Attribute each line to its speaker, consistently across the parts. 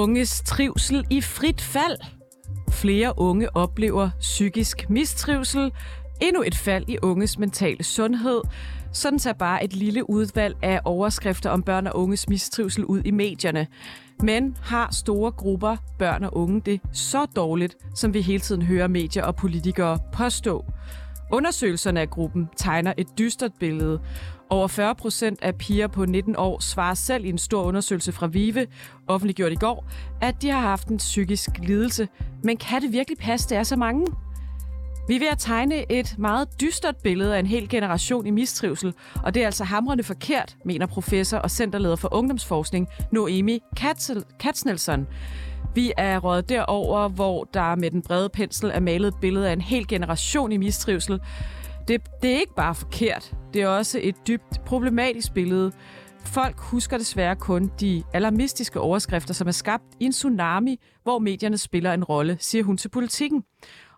Speaker 1: Unges trivsel i frit fald. Flere unge oplever psykisk mistrivsel. Endnu et fald i unges mentale sundhed. Sådan ser bare et lille udvalg af overskrifter om børn og unges mistrivsel ud i medierne. Men har store grupper børn og unge det så dårligt, som vi hele tiden hører medier og politikere påstå? Undersøgelserne af gruppen tegner et dystert billede. Over 40 procent af piger på 19 år svarer selv i en stor undersøgelse fra VIVE, offentliggjort i går, at de har haft en psykisk lidelse. Men kan det virkelig passe, det er så mange? Vi er ved at tegne et meget dystert billede af en hel generation i mistrivsel, og det er altså hamrende forkert, mener professor og centerleder for ungdomsforskning Noemi Katznelson. Vi er røget derover, hvor der med den brede pensel er malet et billede af en hel generation i mistrivsel. Det, det er ikke bare forkert, det er også et dybt problematisk billede. Folk husker desværre kun de alarmistiske overskrifter, som er skabt i en tsunami, hvor medierne spiller en rolle, siger hun til politikken.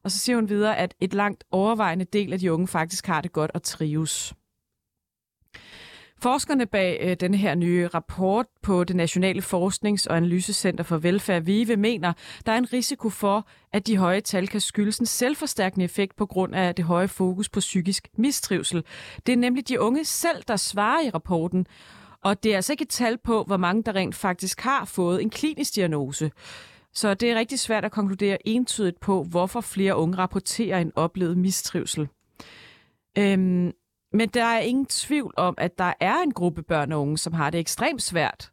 Speaker 1: Og så siger hun videre, at et langt overvejende del af de unge faktisk har det godt og trives. Forskerne bag øh, denne her nye rapport på det Nationale Forsknings- og Analysecenter for Velfærd, VIVE, mener, der er en risiko for, at de høje tal kan skyldes en selvforstærkende effekt på grund af det høje fokus på psykisk mistrivsel. Det er nemlig de unge selv, der svarer i rapporten, og det er altså ikke et tal på, hvor mange der rent faktisk har fået en klinisk diagnose. Så det er rigtig svært at konkludere entydigt på, hvorfor flere unge rapporterer en oplevet mistrivsel. Øhm, men der er ingen tvivl om, at der er en gruppe børn og unge, som har det ekstremt svært.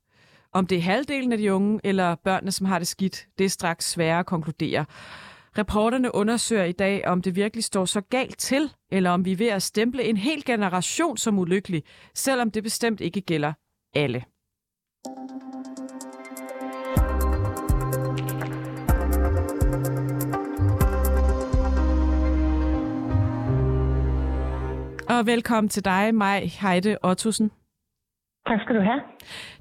Speaker 1: Om det er halvdelen af de unge, eller børnene, som har det skidt, det er straks sværere at konkludere. Reporterne undersøger i dag, om det virkelig står så galt til, eller om vi er ved at stemple en hel generation som ulykkelig, selvom det bestemt ikke gælder alle. Og velkommen til dig, Maj Heide Ottosen.
Speaker 2: Tak skal du have.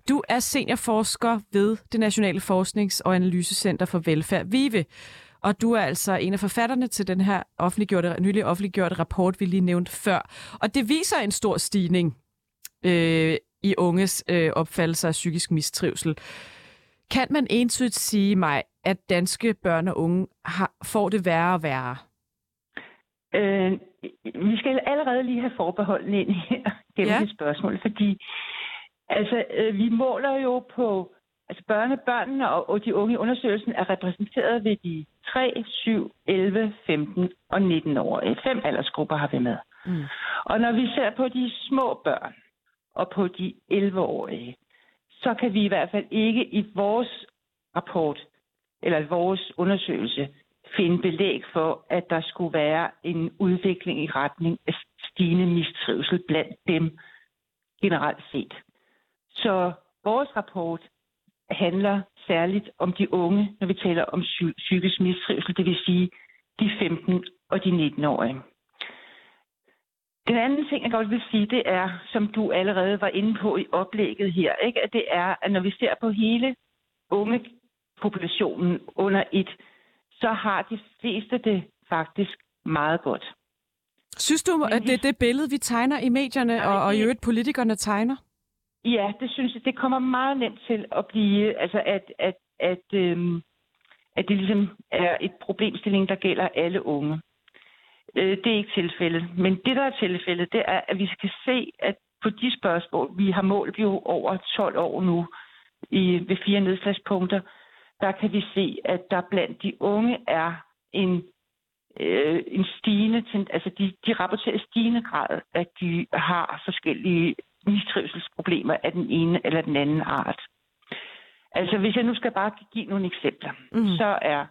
Speaker 1: Du er seniorforsker ved det Nationale Forsknings- og Analysecenter for Velfærd, VIVE. Og du er altså en af forfatterne til den her offentliggjorte, nylig offentliggjorte rapport, vi lige nævnte før. Og det viser en stor stigning øh, i unges øh, opfattelse af psykisk mistrivsel. Kan man entydigt sige mig, at danske børn og unge har, får det værre og værre?
Speaker 2: Øh, vi skal allerede lige have forbeholdene ind her gennem ja. det spørgsmål, fordi altså, øh, vi måler jo på, altså børne, børnene og, og de unge i undersøgelsen er repræsenteret ved de 3, 7, 11, 15 og 19 år. Fem aldersgrupper har vi med. Mm. Og når vi ser på de små børn og på de 11-årige, så kan vi i hvert fald ikke i vores rapport eller i vores undersøgelse finde belæg for, at der skulle være en udvikling i retning af stigende mistrivsel blandt dem generelt set. Så vores rapport handler særligt om de unge, når vi taler om psykisk mistrivsel, det vil sige de 15 og de 19-årige. Den anden ting, jeg godt vil sige, det er, som du allerede var inde på i oplægget her, ikke? at det er, at når vi ser på hele unge populationen under et, så har de fleste det faktisk meget godt.
Speaker 1: Synes du, at det er det billede, vi tegner i medierne, Nej, og, og i øvrigt politikerne tegner?
Speaker 2: Ja, det synes jeg, det kommer meget nemt til at blive, altså at, at, at, øhm, at det ligesom er et problemstilling, der gælder alle unge. Øh, det er ikke tilfældet. Men det, der er tilfældet, det er, at vi skal se, at på de spørgsmål, vi har målt jo over 12 år nu i, ved fire nedslagspunkter, der kan vi se, at der blandt de unge er en, øh, en stigende, altså de, de rapporterer stigende grad, at de har forskellige mistrivselsproblemer af den ene eller den anden art. Altså hvis jeg nu skal bare give nogle eksempler, mm. så er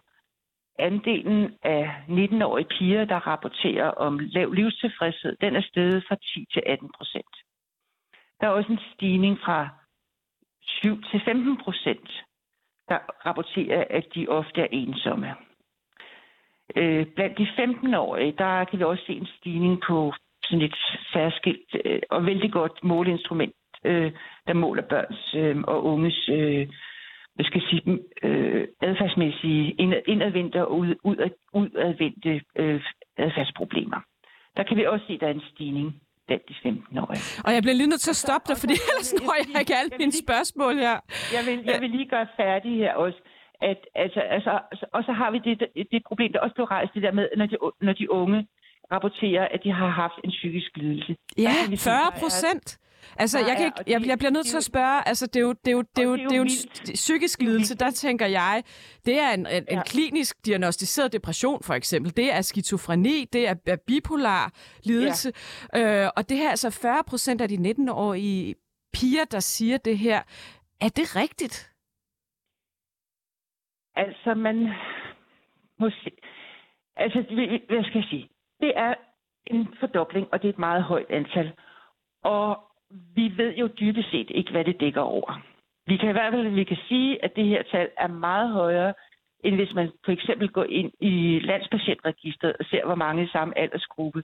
Speaker 2: andelen af 19-årige piger, der rapporterer om lav livstilfredshed, den er steget fra 10 til 18 procent. Der er også en stigning fra 7 til 15 procent der rapporterer, at de ofte er ensomme. Øh, blandt de 15-årige, der kan vi også se en stigning på sådan et særskilt øh, og vældig godt måleinstrument, øh, der måler børns øh, og unges øh, hvad skal jeg sige, øh, adfærdsmæssige indadvendte og ud, udadvendte øh, adfærdsproblemer. Der kan vi også se, at der er en stigning blandt de 15-årige.
Speaker 1: Og jeg bliver lige nødt til at stoppe dig, fordi ellers når jeg ikke alle mine spørgsmål her.
Speaker 2: Jeg vil, jeg vil lige gøre færdig her også. At, altså, altså, og så har vi det, det problem, der også blev rejst, det der med, når de, når de unge rapporterer, at de har haft en psykisk lidelse.
Speaker 1: Ja, 40 procent. Altså, jeg, kan ikke, jeg, jeg bliver nødt til at spørge, altså, det er jo, det er jo, det er jo, det er jo en psykisk lidelse, der tænker jeg, det er en, en, en klinisk diagnostiseret depression, for eksempel. Det er skizofreni, det er bipolar lidelse. Ja. Øh, og det her er altså 40 procent af de 19-årige piger, der siger det her. Er det rigtigt?
Speaker 2: Altså, man må se. Altså, hvad skal jeg sige? Det er en fordobling, og det er et meget højt antal. Og vi ved jo dybest set ikke, hvad det dækker over. Vi kan i hvert fald vi kan sige, at det her tal er meget højere, end hvis man for eksempel går ind i landspatientregisteret og ser, hvor mange i samme aldersgruppe,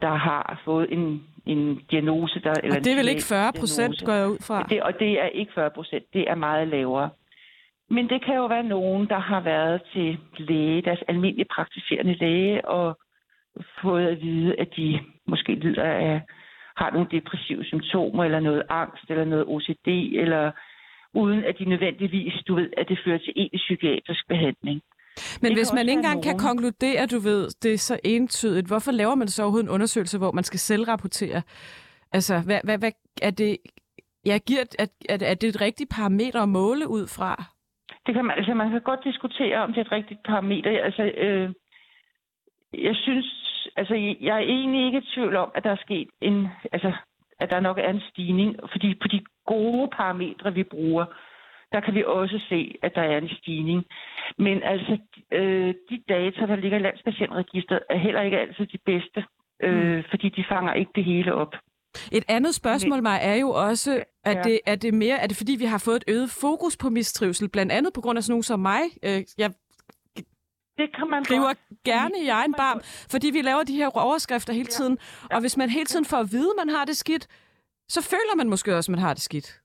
Speaker 2: der har fået en, en diagnose. Der,
Speaker 1: eller og det er vel ikke 40 procent, går jeg ud fra?
Speaker 2: Det, og det er ikke 40 procent, det er meget lavere. Men det kan jo være nogen, der har været til læge, deres almindelige praktiserende læge, og fået at vide, at de måske lider af har nogle depressive symptomer, eller noget angst, eller noget OCD, eller uden at de nødvendigvis, du ved, at det fører til en psykiatrisk behandling.
Speaker 1: Men det hvis man ikke engang kan konkludere, du ved, det er så entydigt, hvorfor laver man så overhovedet en undersøgelse, hvor man skal selvrapportere? Altså, hvad, hvad, hvad er det, jeg giver, er, er, er det et rigtigt parameter at måle ud fra?
Speaker 2: Det kan man, altså man kan godt diskutere, om det er et rigtigt parameter. Altså, øh, jeg synes, altså, jeg er egentlig ikke i tvivl om, at der er sket en, altså, at der nok er en stigning, fordi på de gode parametre, vi bruger, der kan vi også se, at der er en stigning. Men altså, øh, de data, der ligger i Landspatientregisteret, er heller ikke altid de bedste, øh, mm. fordi de fanger ikke det hele op.
Speaker 1: Et andet spørgsmål mig er jo også, at ja. det, er det mere, er det fordi, vi har fået et øget fokus på mistrivsel, blandt andet på grund af sådan nogen som mig? Øh, jeg
Speaker 2: det kan man
Speaker 1: skriver godt. gerne i egen barm, fordi vi laver de her overskrifter hele tiden. Ja. Og hvis man hele tiden får at vide, at man har det skidt, så føler man måske også, at man har det skidt.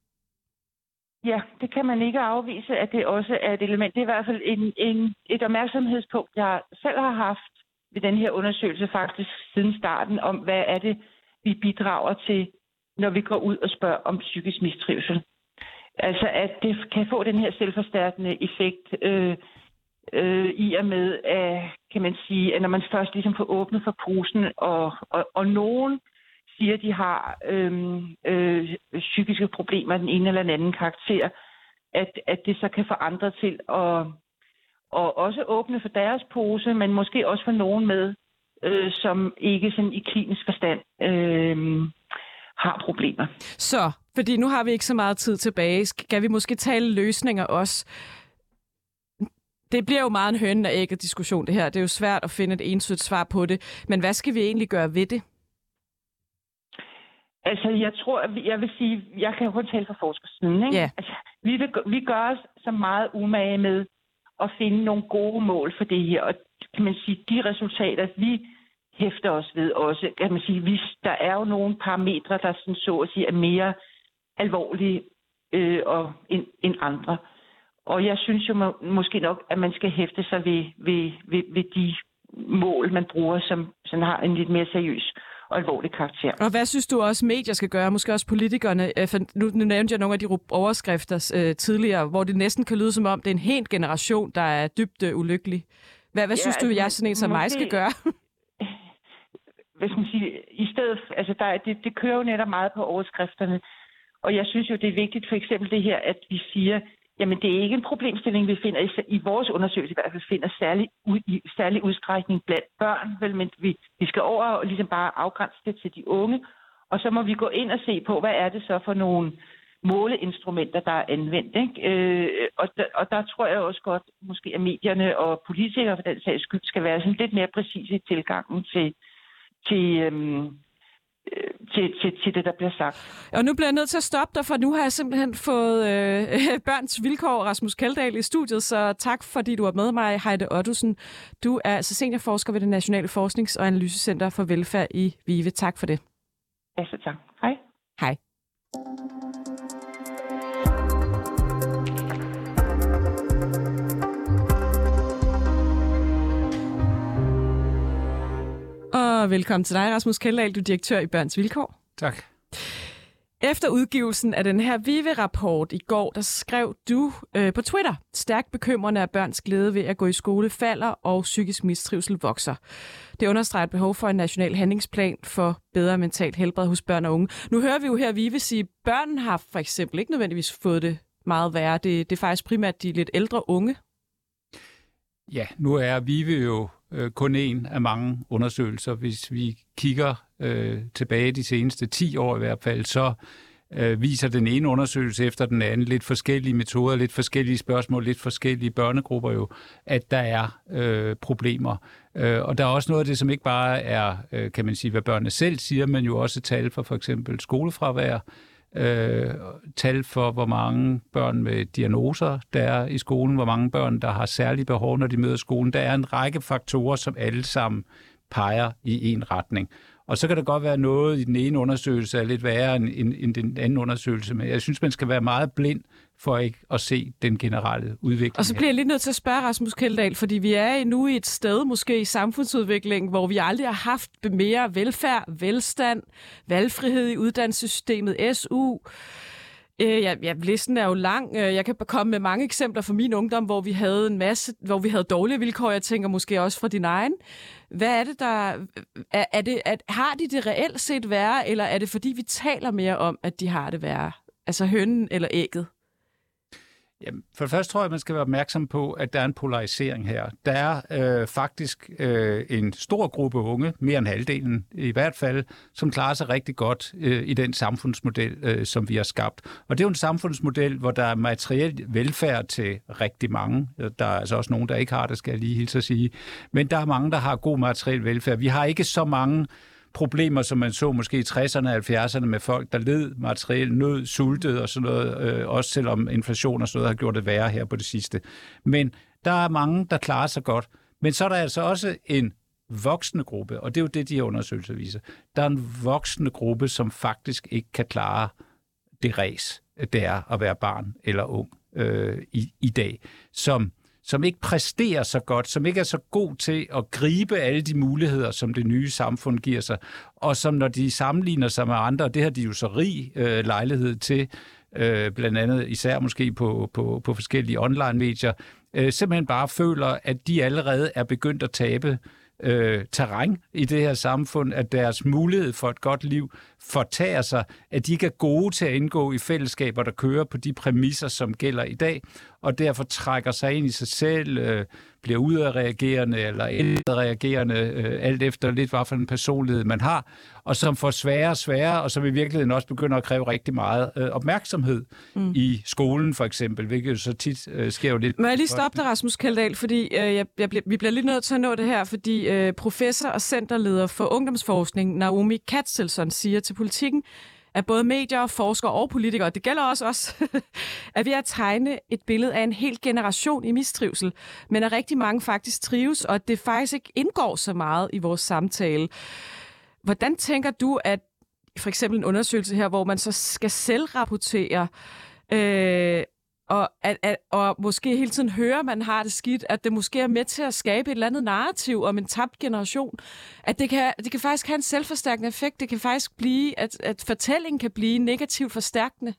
Speaker 2: Ja, det kan man ikke afvise, at det også er et element. Det er i hvert fald en, en, et opmærksomhedspunkt, jeg selv har haft ved den her undersøgelse faktisk siden starten, om hvad er det, vi bidrager til, når vi går ud og spørger om psykisk mistrivsel. Altså, at det kan få den her selvforstærkende effekt. Øh, øh, i og med, at, kan man sige, at når man først ligesom får åbnet for posen, og, og, og nogen siger, at de har øh, øh, psykiske problemer af den ene eller den anden karakter, at, at det så kan få andre til at og også åbne for deres pose, men måske også for nogen med, øh, som ikke sådan i klinisk forstand øh, har problemer.
Speaker 1: Så, fordi nu har vi ikke så meget tid tilbage, skal vi måske tale løsninger også det bliver jo meget en høn og ægget diskussion, det her. Det er jo svært at finde et entydigt svar på det. Men hvad skal vi egentlig gøre ved det?
Speaker 2: Altså, jeg tror, jeg vil sige, jeg kan jo kun tale for forskersiden, ikke?
Speaker 1: Ja.
Speaker 2: Altså, vi, vil, vi gør os så meget umage med at finde nogle gode mål for det her. Og kan man sige, de resultater, vi hæfter os ved også, kan man sige, hvis der er jo nogle parametre, der sådan så at sige er mere alvorlige øh, og, end, end andre. Og jeg synes jo må, måske nok, at man skal hæfte sig ved, ved, ved, ved de mål, man bruger, som, som har en lidt mere seriøs og alvorlig karakter.
Speaker 1: Og hvad synes du også, medier skal gøre, måske også politikerne? Øh, for nu, nu nævnte jeg nogle af de overskrifter øh, tidligere, hvor det næsten kan lyde som om, det er en helt generation, der er dybt øh, ulykkelig. Hvad, hvad ja, synes du, jeg sådan en som måske, mig skal gøre?
Speaker 2: hvad skal man sige, i stedet, altså der, det, det kører jo netop meget på overskrifterne, og jeg synes jo, det er vigtigt for eksempel det her, at vi siger, Jamen, det er ikke en problemstilling, vi finder i, i vores undersøgelse i hvert fald finder særlig, ud, i særlig udstrækning blandt børn, vel, men vi, vi skal over og ligesom bare afgrænse det til de unge, og så må vi gå ind og se på, hvad er det så for nogle måleinstrumenter, der er anvendt. Ikke? Øh, og, der, og der tror jeg også godt, måske at medierne og politikere for den sags skyld skal være sådan lidt mere præcise i tilgangen til, til, øhm, til, til, til det, der bliver sagt.
Speaker 1: Og nu bliver jeg nødt til at stoppe dig, for nu har jeg simpelthen fået øh, børns vilkår, Rasmus Kaldal, i studiet, så tak fordi du er med mig, Heide Ottosen. Du er altså seniorforsker ved det Nationale Forsknings- og Analysecenter for Velfærd i VIVE. Tak for det.
Speaker 2: Ja, så tak. Hej.
Speaker 1: Hej. Og velkommen til dig, Rasmus Keldahl, du er direktør i Børns Vilkår.
Speaker 3: Tak.
Speaker 1: Efter udgivelsen af den her VIVE-rapport i går, der skrev du øh, på Twitter, stærkt bekymrende, at børns glæde ved at gå i skole falder og psykisk mistrivsel vokser. Det understreger et behov for en national handlingsplan for bedre mentalt helbred hos børn og unge. Nu hører vi jo her VIVE sige, at børn har for eksempel ikke nødvendigvis fået det meget værre. Det, det er faktisk primært de lidt ældre unge.
Speaker 3: Ja, nu er VIVE jo øh, kun en af mange undersøgelser. Hvis vi kigger øh, tilbage de seneste 10 år i hvert fald, så øh, viser den ene undersøgelse efter den anden lidt forskellige metoder, lidt forskellige spørgsmål, lidt forskellige børnegrupper jo, at der er øh, problemer. Øh, og der er også noget af det, som ikke bare er, øh, kan man sige, hvad børnene selv siger, men jo også tal for for eksempel skolefravær, øh, tal for, hvor mange børn med diagnoser der er i skolen, hvor mange børn, der har særlige behov, når de møder skolen. Der er en række faktorer, som alle sammen peger i en retning. Og så kan der godt være noget i den ene undersøgelse er lidt værre end, end, end den anden undersøgelse, men jeg synes, man skal være meget blind for ikke at se den generelle udvikling.
Speaker 1: Og så bliver jeg lidt nødt til at spørge Rasmus Keldahl, fordi vi er nu i et sted måske i samfundsudviklingen, hvor vi aldrig har haft mere velfærd, velstand, valgfrihed i uddannelsessystemet, SU, Øh, ja, ja, listen er jo lang. Øh, jeg kan komme med mange eksempler fra min ungdom, hvor vi havde en masse, hvor vi havde dårlige vilkår. Jeg tænker måske også fra din egen. Hvad er det, der... Er, er det, at, har de det reelt set værre, eller er det fordi, vi taler mere om, at de har det værre? Altså hønnen eller ægget?
Speaker 3: Jamen, for det første tror jeg, man skal være opmærksom på, at der er en polarisering her. Der er øh, faktisk øh, en stor gruppe unge, mere end halvdelen i hvert fald, som klarer sig rigtig godt øh, i den samfundsmodel, øh, som vi har skabt. Og det er jo en samfundsmodel, hvor der er materiel velfærd til rigtig mange. Øh, der er altså også nogen, der ikke har det, skal jeg lige hilse at sige. Men der er mange, der har god materiel velfærd. Vi har ikke så mange problemer, som man så måske i 60'erne og 70'erne med folk, der led materiel nød, sultede og sådan noget, øh, også selvom inflation og sådan noget har gjort det værre her på det sidste. Men der er mange, der klarer sig godt. Men så er der altså også en voksne gruppe, og det er jo det, de her undersøgelser viser. Der er en voksne gruppe, som faktisk ikke kan klare det res, det er at være barn eller ung øh, i, i dag, som som ikke præsterer så godt, som ikke er så god til at gribe alle de muligheder, som det nye samfund giver sig, og som når de sammenligner sig med andre, og det har de jo så rig øh, lejlighed til, øh, blandt andet især måske på, på, på forskellige online-medier, øh, simpelthen bare føler, at de allerede er begyndt at tabe øh, terræn i det her samfund, at deres mulighed for et godt liv fortager sig, at de ikke er gode til at indgå i fællesskaber, der kører på de præmisser, som gælder i dag, og derfor trækker sig ind i sig selv, øh, bliver udadreagerende eller indadreagerende, øh, alt efter lidt, hvad for en personlighed man har, og som får sværere og sværere, og som i virkeligheden også begynder at kræve rigtig meget øh, opmærksomhed mm. i skolen for eksempel, hvilket jo så tit øh, sker jo lidt...
Speaker 1: Må jeg lige stoppe dig, Rasmus Kaldal, fordi øh, jeg, jeg bliver, vi bliver lidt nødt til at nå det her, fordi øh, professor og centerleder for ungdomsforskning, Naomi Katzelson, siger til politikken, af både medier, forskere og politikere, det gælder også os, at vi at tegne et billede af en hel generation i mistrivsel, men at rigtig mange faktisk trives, og at det faktisk ikke indgår så meget i vores samtale. Hvordan tænker du, at for eksempel en undersøgelse her, hvor man så skal selvrapportere, øh, og, at, at, og måske hele tiden høre, at man har det skidt, at det måske er med til at skabe et eller andet narrativ om en tabt generation. At det kan, det kan faktisk have en selvforstærkende effekt. Det kan faktisk blive, at, at fortællingen kan blive negativt forstærkende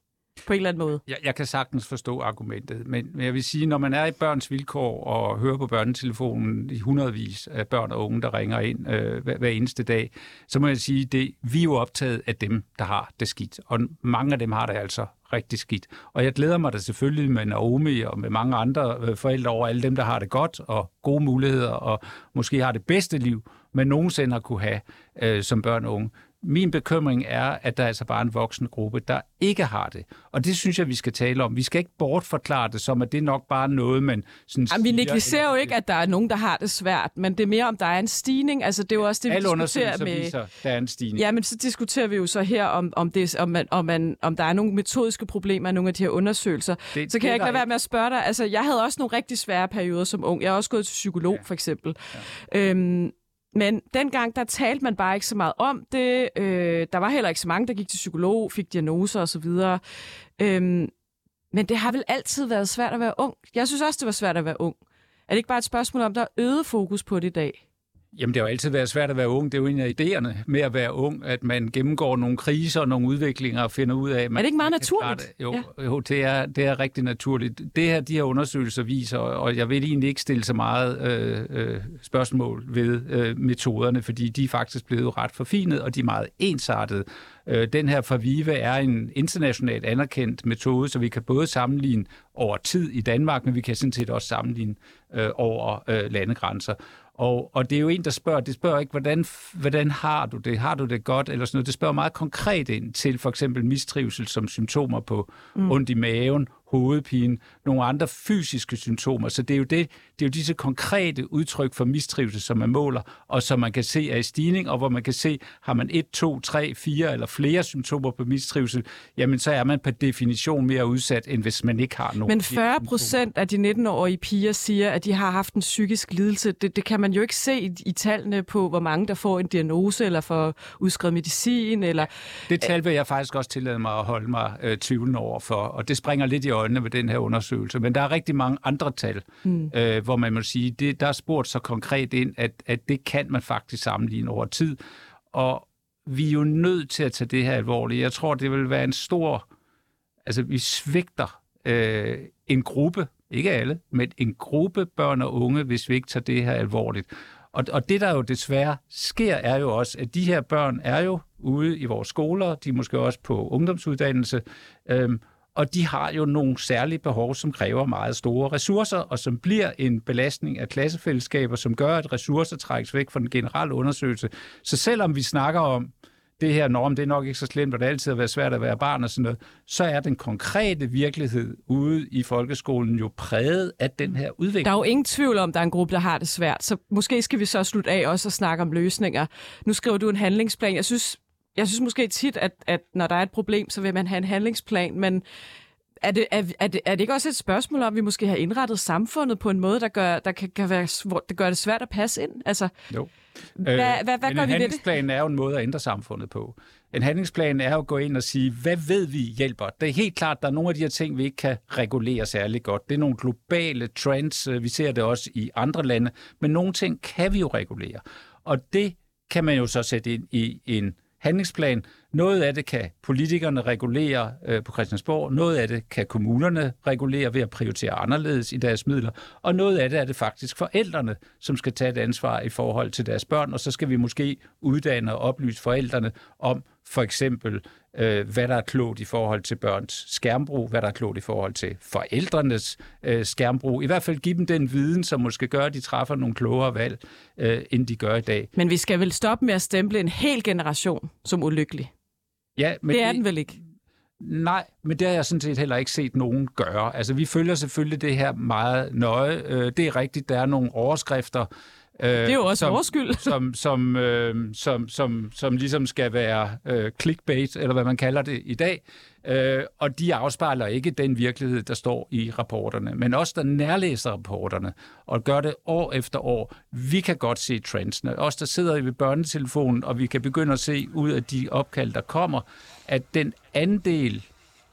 Speaker 1: på en eller anden måde.
Speaker 3: Jeg, jeg kan sagtens forstå argumentet, men, men jeg vil sige, når man er i børns vilkår og hører på børnetelefonen i hundredvis af børn og unge, der ringer ind øh, hver, hver eneste dag, så må jeg sige, det vi er jo optaget af dem, der har det skidt. Og mange af dem har det altså rigtig skidt. Og jeg glæder mig da selvfølgelig med Naomi og med mange andre øh, forældre over alle dem, der har det godt og gode muligheder og måske har det bedste liv, man nogensinde har kunne have øh, som børn og unge. Min bekymring er, at der er altså bare en voksen gruppe, der ikke har det. Og det synes jeg, vi skal tale om. Vi skal ikke bortforklare det som, at det er nok bare noget, man sådan
Speaker 1: Jamen, vi negligerer jo ikke, at der er nogen, der har det svært, men det er mere, om der er en stigning. Altså, det er jo også det, vi
Speaker 3: Alle
Speaker 1: diskuterer med...
Speaker 3: viser, der er en stigning.
Speaker 1: Ja, men så diskuterer vi jo så her, om, om, det, om, man, om, man, om der er nogle metodiske problemer i nogle af de her undersøgelser. Det, så kan det, jeg ikke lade være med at spørge dig. Altså, jeg havde også nogle rigtig svære perioder som ung. Jeg har også gået til psykolog, ja. for eksempel. Ja. Øhm, men dengang, der talte man bare ikke så meget om det. Øh, der var heller ikke så mange, der gik til psykolog, fik diagnoser osv. Øhm, men det har vel altid været svært at være ung. Jeg synes også, det var svært at være ung. Er det ikke bare et spørgsmål om, der er øget fokus på det i dag?
Speaker 3: Jamen, det har jo altid været svært at være ung. Det er jo en af idéerne med at være ung, at man gennemgår nogle kriser og nogle udviklinger og finder ud af... Man,
Speaker 1: er det ikke meget naturligt? Det.
Speaker 3: Jo, ja. jo det, er, det er rigtig naturligt. Det her, de her undersøgelser viser, og jeg vil egentlig ikke stille så meget øh, øh, spørgsmål ved øh, metoderne, fordi de er faktisk blevet ret forfinet, og de er meget ensartede. Øh, den her fra Vive er en internationalt anerkendt metode, så vi kan både sammenligne over tid i Danmark, men vi kan sådan set også sammenligne øh, over øh, landegrænser. Og, og det er jo en, der spørger, det spørger ikke, hvordan, hvordan har du det? Har du det godt? Eller sådan noget. Det spørger meget konkret ind til for eksempel mistrivsel som symptomer på mm. ondt i maven, hovedpine, nogle andre fysiske symptomer. Så det er jo, det, det er jo disse konkrete udtryk for mistrivsel, som man måler, og som man kan se er i stigning, og hvor man kan se, har man et, to, tre, fire eller flere symptomer på mistrivsel, jamen så er man per definition mere udsat, end hvis man ikke har nogen.
Speaker 1: Men 40 procent af de 19-årige piger siger, at de har haft en psykisk lidelse. Det, det kan man jo ikke se i, i tallene på, hvor mange der får en diagnose, eller får udskrevet medicin. Eller...
Speaker 3: Det tal vil jeg faktisk også tillade mig at holde mig øh, tvivlende over for, og det springer lidt i øjnene med den her undersøgelse. Men der er rigtig mange andre tal, mm. øh, hvor man må sige, det, der er spurgt så konkret ind, at, at det kan man faktisk sammenligne over tid. Og vi er jo nødt til at tage det her alvorligt. Jeg tror, det vil være en stor... Altså, vi svigter øh, en gruppe, ikke alle, men en gruppe børn og unge, hvis vi ikke tager det her alvorligt. Og, og det, der jo desværre sker, er jo også, at de her børn er jo ude i vores skoler, de er måske også på ungdomsuddannelse, øhm, og de har jo nogle særlige behov, som kræver meget store ressourcer, og som bliver en belastning af klassefællesskaber, som gør, at ressourcer trækkes væk fra den generelle undersøgelse. Så selvom vi snakker om det her norm, det er nok ikke så slemt, og det altid har været svært at være barn og sådan noget, så er den konkrete virkelighed ude i folkeskolen jo præget af den her udvikling.
Speaker 1: Der er jo ingen tvivl om, at der er en gruppe, der har det svært, så måske skal vi så slutte af også og snakke om løsninger. Nu skriver du en handlingsplan. Jeg synes, jeg synes måske tit, at, at når der er et problem, så vil man have en handlingsplan, men er det, er, er, det, er det ikke også et spørgsmål om, at vi måske har indrettet samfundet på en måde, der gør, der kan, kan være, det gør det svært at passe ind? Altså,
Speaker 3: jo.
Speaker 1: Hvad, øh, hvad, hvad gør
Speaker 3: en
Speaker 1: vi ved det?
Speaker 3: handlingsplan er jo en måde at ændre samfundet på. En handlingsplan er jo at gå ind og sige, hvad ved vi hjælper? Det er helt klart, at der er nogle af de her ting, vi ikke kan regulere særlig godt. Det er nogle globale trends, vi ser det også i andre lande, men nogle ting kan vi jo regulere. Og det kan man jo så sætte ind i en handlingsplan. Noget af det kan politikerne regulere øh, på Christiansborg, noget af det kan kommunerne regulere ved at prioritere anderledes i deres midler, og noget af det er det faktisk forældrene, som skal tage et ansvar i forhold til deres børn, og så skal vi måske uddanne og oplyse forældrene om for eksempel, øh, hvad der er klogt i forhold til børns skærmbrug, hvad der er klogt i forhold til forældrenes øh, skærmbrug. I hvert fald give dem den viden, som måske gør, at de træffer nogle klogere valg, øh, end de gør i dag.
Speaker 1: Men vi skal vel stoppe med at stemple en hel generation som ulykkelig?
Speaker 3: Ja, men
Speaker 1: det er den vel ikke?
Speaker 3: Nej, men det har jeg sådan set heller ikke set nogen gøre. Altså, vi følger selvfølgelig det her meget nøje. Øh, det er rigtigt, der er nogle overskrifter,
Speaker 1: Øh, det er jo også
Speaker 3: som,
Speaker 1: vores skyld.
Speaker 3: som, som, øh, som, som, som ligesom skal være øh, clickbait, eller hvad man kalder det i dag. Øh, og de afspejler ikke den virkelighed, der står i rapporterne. Men også der nærlæser rapporterne og gør det år efter år. Vi kan godt se trendsene. Os, der sidder ved børnetelefonen, og vi kan begynde at se ud af de opkald, der kommer, at den andel,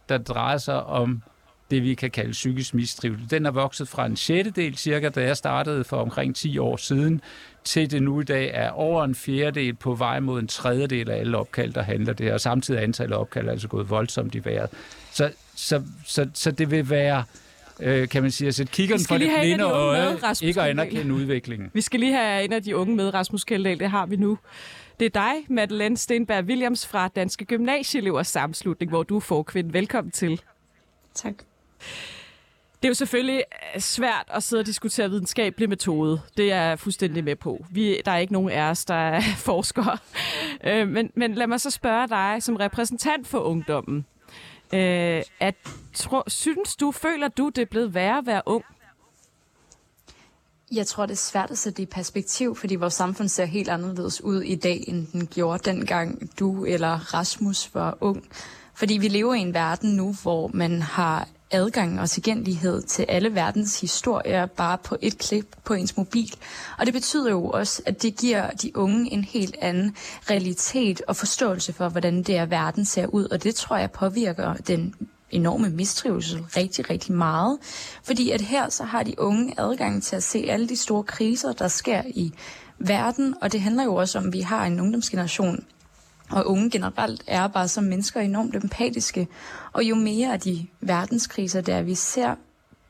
Speaker 3: der drejer sig om det, vi kan kalde psykisk mistrivsel. Den er vokset fra en sjettedel cirka, da jeg startede for omkring 10 år siden, til det nu i dag er over en fjerdedel på vej mod en tredjedel af alle opkald, der handler det her. Og samtidig er antallet af opkald altså gået voldsomt i vejret. Så, så, så, så det vil være øh, kan man sige, at sætte kiggeren for det blinde øje, ikke at anerkende udviklingen.
Speaker 1: Vi skal lige have en af de unge med, Rasmus Kjeldahl, det har vi nu. Det er dig, Madeleine Stenberg Williams fra Danske Gymnasieelevers Sammenslutning, hvor du er forkvind. Velkommen til.
Speaker 4: Tak.
Speaker 1: Det er jo selvfølgelig svært at sidde og diskutere videnskabelig metode. Det er jeg fuldstændig med på. Vi, der er ikke nogen af os, der er forskere. Øh, men, men lad mig så spørge dig som repræsentant for ungdommen. Øh, at, tro, synes du, føler du, det er blevet værre at være ung?
Speaker 4: Jeg tror, det er svært at sætte i perspektiv, fordi vores samfund ser helt anderledes ud i dag, end den gjorde dengang du eller Rasmus var ung. Fordi vi lever i en verden nu, hvor man har adgang og tilgængelighed til alle verdens historier bare på et klip på ens mobil. Og det betyder jo også, at det giver de unge en helt anden realitet og forståelse for, hvordan det er, verden ser ud. Og det tror jeg påvirker den enorme mistrivsel rigtig, rigtig meget. Fordi at her så har de unge adgang til at se alle de store kriser, der sker i verden, og det handler jo også om, at vi har en ungdomsgeneration, og unge generelt er bare som mennesker enormt empatiske. Og jo mere af de verdenskriser, der vi ser,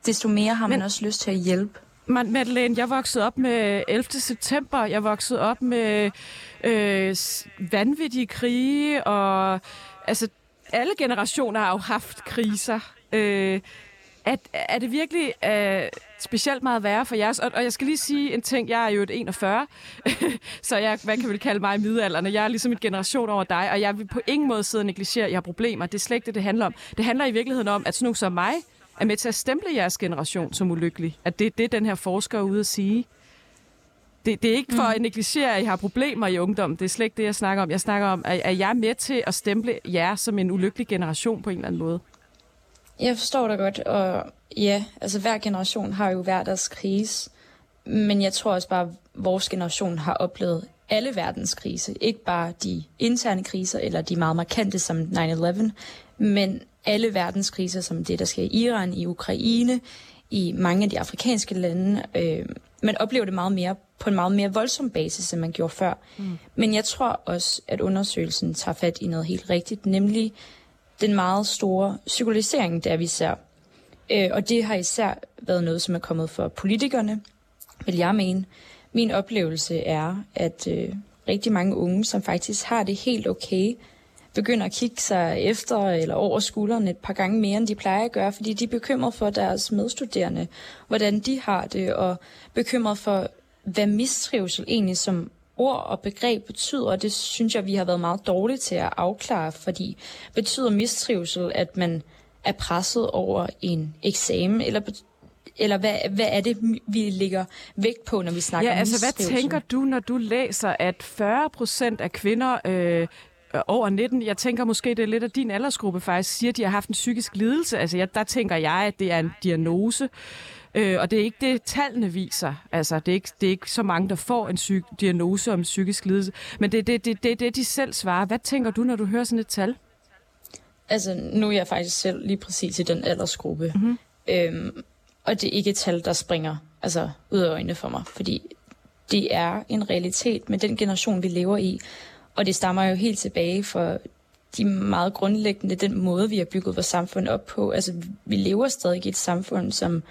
Speaker 4: desto mere har man Men... også lyst til at hjælpe.
Speaker 1: Madeleine, jeg voksede op med 11. september. Jeg voksede op med øh, vanvittige krige, og altså, alle generationer har jo haft kriser. Øh, er, er det virkelig øh, specielt meget værre for jeres? Og, og jeg skal lige sige en ting. Jeg er jo et 41, så jeg, hvad kan vi kalde mig i middelalderne? Jeg er ligesom en generation over dig, og jeg vil på ingen måde sidde og negligere, at jeg har problemer. Det er slet ikke det, det handler om. Det handler i virkeligheden om, at sådan nogen som mig er med til at stemple jeres generation som ulykkelig. At det er det, den her forsker er ude at sige. Det, det er ikke for mm. at negligere, at I har problemer i ungdommen. Det er slet ikke det, jeg snakker om. Jeg snakker om, at, at jeg er med til at stemple jer som en ulykkelig generation på en eller anden måde.
Speaker 4: Jeg forstår dig godt, og ja, altså hver generation har jo hver deres krise. Men jeg tror også bare, at vores generation har oplevet alle verdens krise. Ikke bare de interne kriser, eller de meget markante som 9-11, men alle verdens kriser, som det, der sker i Iran, i Ukraine, i mange af de afrikanske lande. Øh, man oplever det meget mere på en meget mere voldsom basis, end man gjorde før. Mm. Men jeg tror også, at undersøgelsen tager fat i noget helt rigtigt, nemlig den meget store psykologisering, der vi ser. Øh, og det har især været noget, som er kommet for politikerne, vil jeg mene. Min oplevelse er, at øh, rigtig mange unge, som faktisk har det helt okay, begynder at kigge sig efter eller over skulderen et par gange mere, end de plejer at gøre, fordi de er bekymret for deres medstuderende, hvordan de har det, og bekymret for, hvad mistrivsel egentlig som ord og begreb betyder, og det synes jeg, vi har været meget dårlige til at afklare, fordi betyder mistrivsel, at man er presset over en eksamen, eller eller hvad, hvad er det, vi lægger vægt på, når vi snakker
Speaker 1: ja, om altså, hvad tænker du, når du læser, at 40 procent af kvinder øh, over 19, jeg tænker måske, det er lidt af din aldersgruppe faktisk, siger, at de har haft en psykisk lidelse. Altså, jeg, der tænker jeg, at det er en diagnose. Øh, og det er ikke det, tallene viser. Altså, det er ikke, det er ikke så mange, der får en psyk, diagnose om psykisk lidelse. Men det er det, det, det, det, de selv svarer. Hvad tænker du, når du hører sådan et tal?
Speaker 4: Altså, nu er jeg faktisk selv lige præcis i den aldersgruppe. Mm-hmm. Øhm, og det er ikke et tal, der springer altså, ud af øjnene for mig. Fordi det er en realitet med den generation, vi lever i. Og det stammer jo helt tilbage for de meget grundlæggende, den måde, vi har bygget vores samfund op på. Altså, vi lever stadig i et samfund, som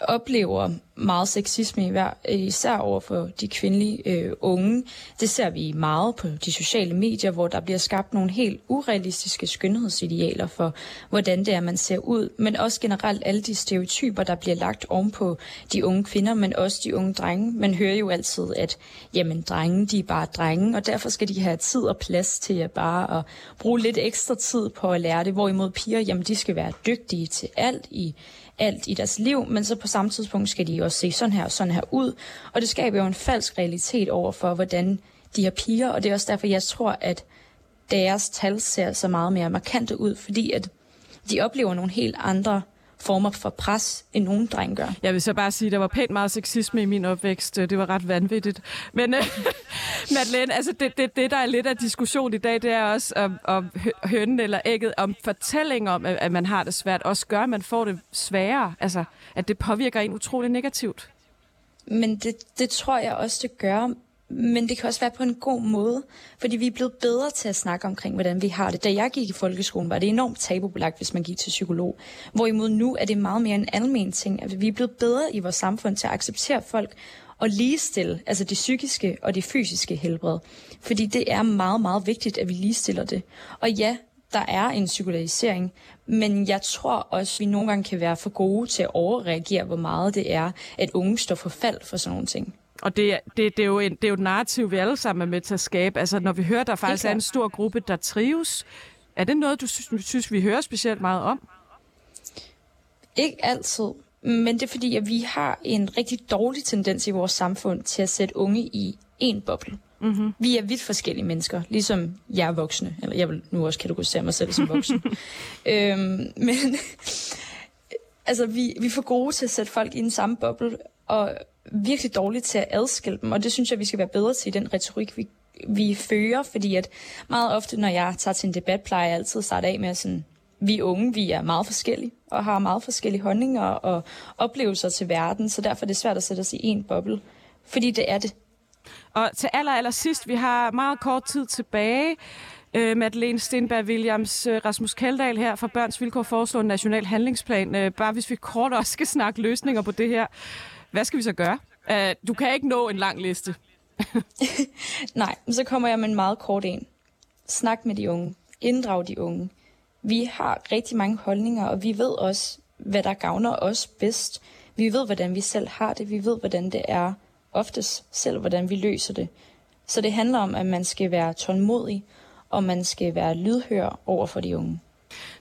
Speaker 4: oplever meget sexisme, øh, især over for de kvindelige øh, unge. Det ser vi meget på de sociale medier, hvor der bliver skabt nogle helt urealistiske skønhedsidealer for, hvordan det er, man ser ud, men også generelt alle de stereotyper, der bliver lagt ovenpå de unge kvinder, men også de unge drenge. Man hører jo altid, at jamen, drenge, de er bare drenge, og derfor skal de have tid og plads til at bare at bruge lidt ekstra tid på at lære det, hvorimod piger, jamen, de skal være dygtige til alt i alt i deres liv, men så på samme tidspunkt skal de også se sådan her og sådan her ud. Og det skaber jo en falsk realitet over for, hvordan de her piger, og det er også derfor, jeg tror, at deres tal ser så meget mere markante ud, fordi at de oplever nogle helt andre former for pres, end nogen dreng gør.
Speaker 1: Jeg vil så bare sige, at der var pænt meget sexisme i min opvækst. Det var ret vanvittigt. Men uh, Madeleine, altså det, det, det, der er lidt af diskussion i dag, det er også om, om hønnen eller ægget, om fortælling om, at man har det svært, også gør, at man får det sværere. Altså, at det påvirker en utrolig negativt.
Speaker 4: Men det, det tror jeg også, det gør men det kan også være på en god måde, fordi vi er blevet bedre til at snakke omkring, hvordan vi har det. Da jeg gik i folkeskolen, var det enormt tabubelagt, hvis man gik til psykolog. Hvorimod nu er det meget mere en almen ting, at vi er blevet bedre i vores samfund til at acceptere folk og ligestille, altså det psykiske og det fysiske helbred. Fordi det er meget, meget vigtigt, at vi ligestiller det. Og ja, der er en psykologisering, men jeg tror også, at vi nogle gange kan være for gode til at overreagere, hvor meget det er, at unge står for fald for sådan nogle ting.
Speaker 1: Og det, det, det, er jo en, det er jo et narrativ, vi alle sammen er med til at skabe. Altså, når vi hører, der faktisk er en stor gruppe, der trives, er det noget, du synes, vi hører specielt meget om?
Speaker 4: Ikke altid. Men det er fordi, at vi har en rigtig dårlig tendens i vores samfund til at sætte unge i en boble. Mm-hmm. Vi er vidt forskellige mennesker, ligesom jeg er voksne. Eller jeg vil nu også kategorisere mig selv som voksen. øhm, men altså, vi, vi er for gode til at sætte folk i en samme boble, og virkelig dårligt til at adskille dem, og det synes jeg, vi skal være bedre til i den retorik, vi, vi fører, fordi at meget ofte, når jeg tager til en debat, plejer jeg altid at starte af med sådan, vi unge, vi er meget forskellige, og har meget forskellige holdninger og oplevelser til verden, så derfor er det svært at sætte os i en boble, fordi det er det.
Speaker 1: Og til aller, aller sidst, vi har meget kort tid tilbage. Øh, Madeleine Stenberg Williams, øh, Rasmus Kaldal her fra Børns Vilkår foreslår en national handlingsplan. Øh, bare hvis vi kort også skal snakke løsninger på det her. Hvad skal vi så gøre? Uh, du kan ikke nå en lang liste.
Speaker 4: Nej, så kommer jeg med en meget kort en. Snak med de unge. Inddrag de unge. Vi har rigtig mange holdninger, og vi ved også, hvad der gavner os bedst. Vi ved, hvordan vi selv har det. Vi ved, hvordan det er oftest selv, hvordan vi løser det. Så det handler om, at man skal være tålmodig, og man skal være lydhør over for de unge.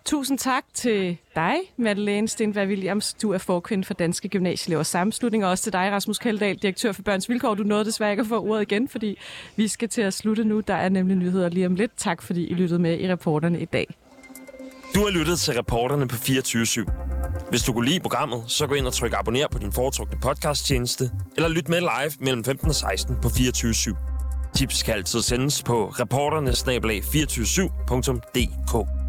Speaker 1: Tusind tak til dig, Madeleine Stenberg Williams. Du er forkvinde for Danske Gymnasieelevers Sammenslutning, og også til dig, Rasmus Kaldal, direktør for Børns Vilkår. Du nåede desværre ikke at få ordet igen, fordi vi skal til at slutte nu. Der er nemlig nyheder lige om lidt. Tak, fordi I lyttede med i reporterne i dag.
Speaker 5: Du har lyttet til reporterne på 24 /7. Hvis du kunne lide programmet, så gå ind og tryk abonner på din foretrukne podcasttjeneste, eller lyt med live mellem 15 og 16 på 24 /7. Tips kan altid sendes på reporternesnablag247.dk.